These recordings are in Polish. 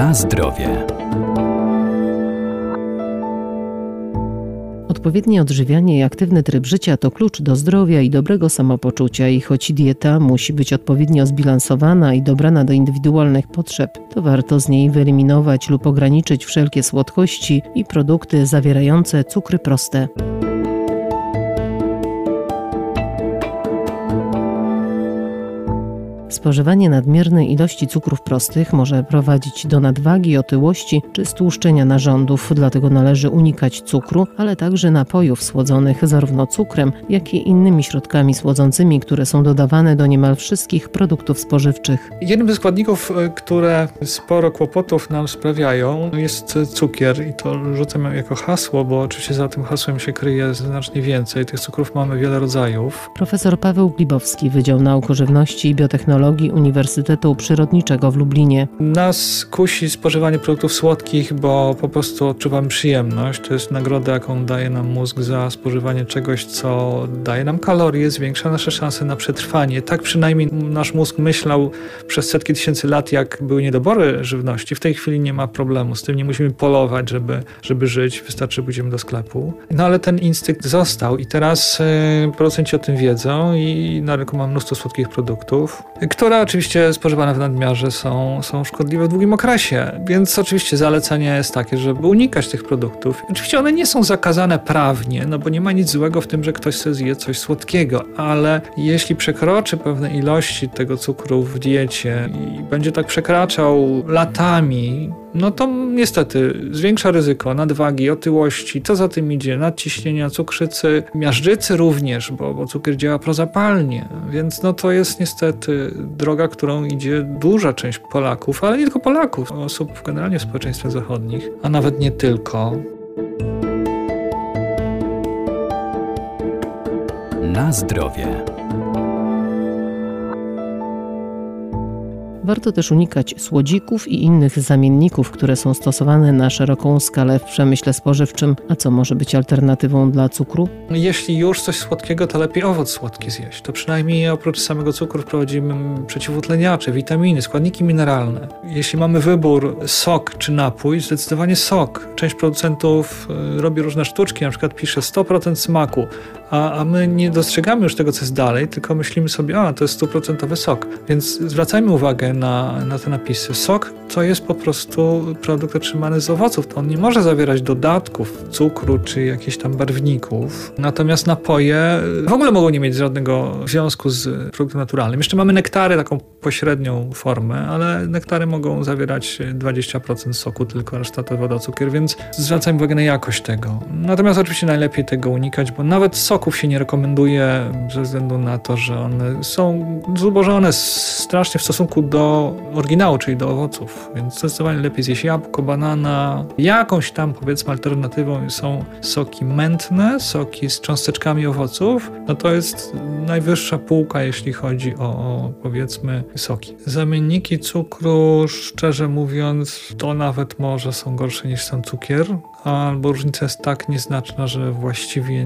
Na zdrowie. Odpowiednie odżywianie i aktywny tryb życia to klucz do zdrowia i dobrego samopoczucia i choć dieta musi być odpowiednio zbilansowana i dobrana do indywidualnych potrzeb, to warto z niej wyeliminować lub ograniczyć wszelkie słodkości i produkty zawierające cukry proste. Spożywanie nadmiernej ilości cukrów prostych może prowadzić do nadwagi, otyłości czy stłuszczenia narządów, dlatego należy unikać cukru, ale także napojów słodzonych zarówno cukrem, jak i innymi środkami słodzącymi, które są dodawane do niemal wszystkich produktów spożywczych. Jednym ze składników, e, które sporo kłopotów nam sprawiają, jest cukier i to rzucam jako hasło, bo oczywiście za tym hasłem się kryje znacznie więcej. Tych cukrów mamy wiele rodzajów. Profesor Paweł Glibowski, Wydział Nauk Żywności i Biotechnologii Uniwersytetu Przyrodniczego w Lublinie. Nas kusi spożywanie produktów słodkich, bo po prostu odczuwamy przyjemność. To jest nagroda, jaką daje nam mózg za spożywanie czegoś, co daje nam kalorie, zwiększa nasze szanse na przetrwanie. Tak przynajmniej nasz mózg myślał przez setki tysięcy lat, jak były niedobory żywności. W tej chwili nie ma problemu z tym, nie musimy polować, żeby, żeby żyć, wystarczy pójdziemy do sklepu. No ale ten instynkt został i teraz y, producenci o tym wiedzą i na rynku mam mnóstwo słodkich produktów które oczywiście spożywane w nadmiarze są, są szkodliwe w długim okresie. Więc oczywiście zalecenie jest takie, żeby unikać tych produktów. Oczywiście one nie są zakazane prawnie, no bo nie ma nic złego w tym, że ktoś sobie zje coś słodkiego, ale jeśli przekroczy pewne ilości tego cukru w diecie i będzie tak przekraczał latami, no to niestety zwiększa ryzyko nadwagi, otyłości, co za tym idzie, nadciśnienia, cukrzycy, miażdżycy również, bo, bo cukier działa prozapalnie, więc no to jest niestety droga, którą idzie duża część Polaków, ale nie tylko Polaków, osób generalnie w społeczeństwach zachodnich, a nawet nie tylko. Na zdrowie. Warto też unikać słodzików i innych zamienników, które są stosowane na szeroką skalę w przemyśle spożywczym. A co może być alternatywą dla cukru? Jeśli już coś słodkiego, to lepiej owoc słodki zjeść. To przynajmniej oprócz samego cukru wprowadzimy przeciwutleniacze, witaminy, składniki mineralne. Jeśli mamy wybór sok czy napój, zdecydowanie sok. Część producentów y, robi różne sztuczki, na przykład pisze 100% smaku, a, a my nie dostrzegamy już tego, co jest dalej, tylko myślimy sobie, a to jest stuprocentowy sok. Więc zwracajmy uwagę na, na te napisy. Sok to jest po prostu produkt otrzymany z owoców. To on nie może zawierać dodatków, cukru czy jakichś tam barwników. Natomiast napoje w ogóle mogą nie mieć żadnego związku z produktem naturalnym. Jeszcze mamy nektary, taką pośrednią formę, ale nektary mogą zawierać 20% soku, tylko reszta to woda, cukier, więc zwracajmy uwagę na jakość tego. Natomiast oczywiście najlepiej tego unikać, bo nawet soków się nie rekomenduje ze względu na to, że one są zubożone strasznie w stosunku do oryginału, czyli do owoców, więc zdecydowanie lepiej zjeść jabłko, banana. Jakąś tam powiedzmy alternatywą są soki mętne, soki z cząsteczkami owoców. No to jest najwyższa półka, jeśli chodzi o, o powiedzmy soki. Zamienniki cukru, szczerze mówiąc, to nawet może są gorsze niż sam cukier, albo różnica jest tak nieznaczna, że właściwie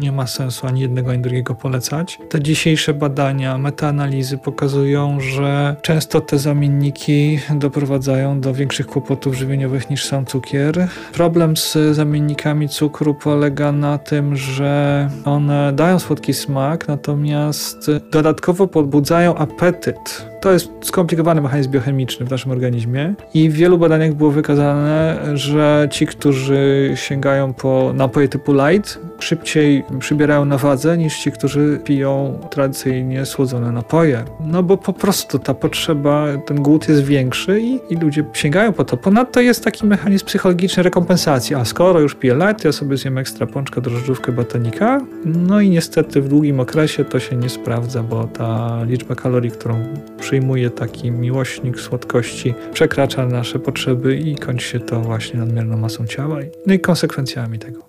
nie ma sensu ani jednego, ani drugiego polecać. Te dzisiejsze badania, metaanalizy pokazują, że często te zamienniki doprowadzają do większych kłopotów żywieniowych niż sam cukier. Problem z zamiennikami cukru polega na tym, że one dają słodki smak, natomiast dodatkowo podbudzają apetyt. To jest skomplikowany mechanizm biochemiczny w naszym organizmie i w wielu badaniach było wykazane, że ci, którzy sięgają po napoje typu light, szybciej przybierają na wadze niż ci, którzy piją tradycyjnie słodzone napoje. No bo po prostu ta potrzeba, ten głód jest większy i, i ludzie sięgają po to. Ponadto jest taki mechanizm psychologiczny rekompensacji. A skoro już piję light, ja sobie zjem ekstra pączka, drożdżówkę, batonika. No i niestety w długim okresie to się nie sprawdza, bo ta liczba kalorii, którą przyjmuje taki miłośnik słodkości, przekracza nasze potrzeby i kończy się to właśnie nadmierną masą ciała no i konsekwencjami tego.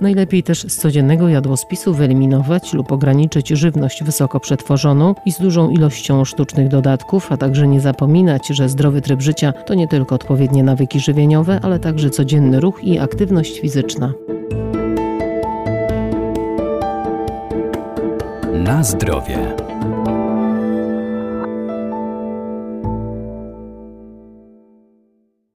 Najlepiej też z codziennego jadłospisu wyeliminować lub ograniczyć żywność wysoko przetworzoną i z dużą ilością sztucznych dodatków, a także nie zapominać, że zdrowy tryb życia to nie tylko odpowiednie nawyki żywieniowe, ale także codzienny ruch i aktywność fizyczna. Na zdrowie.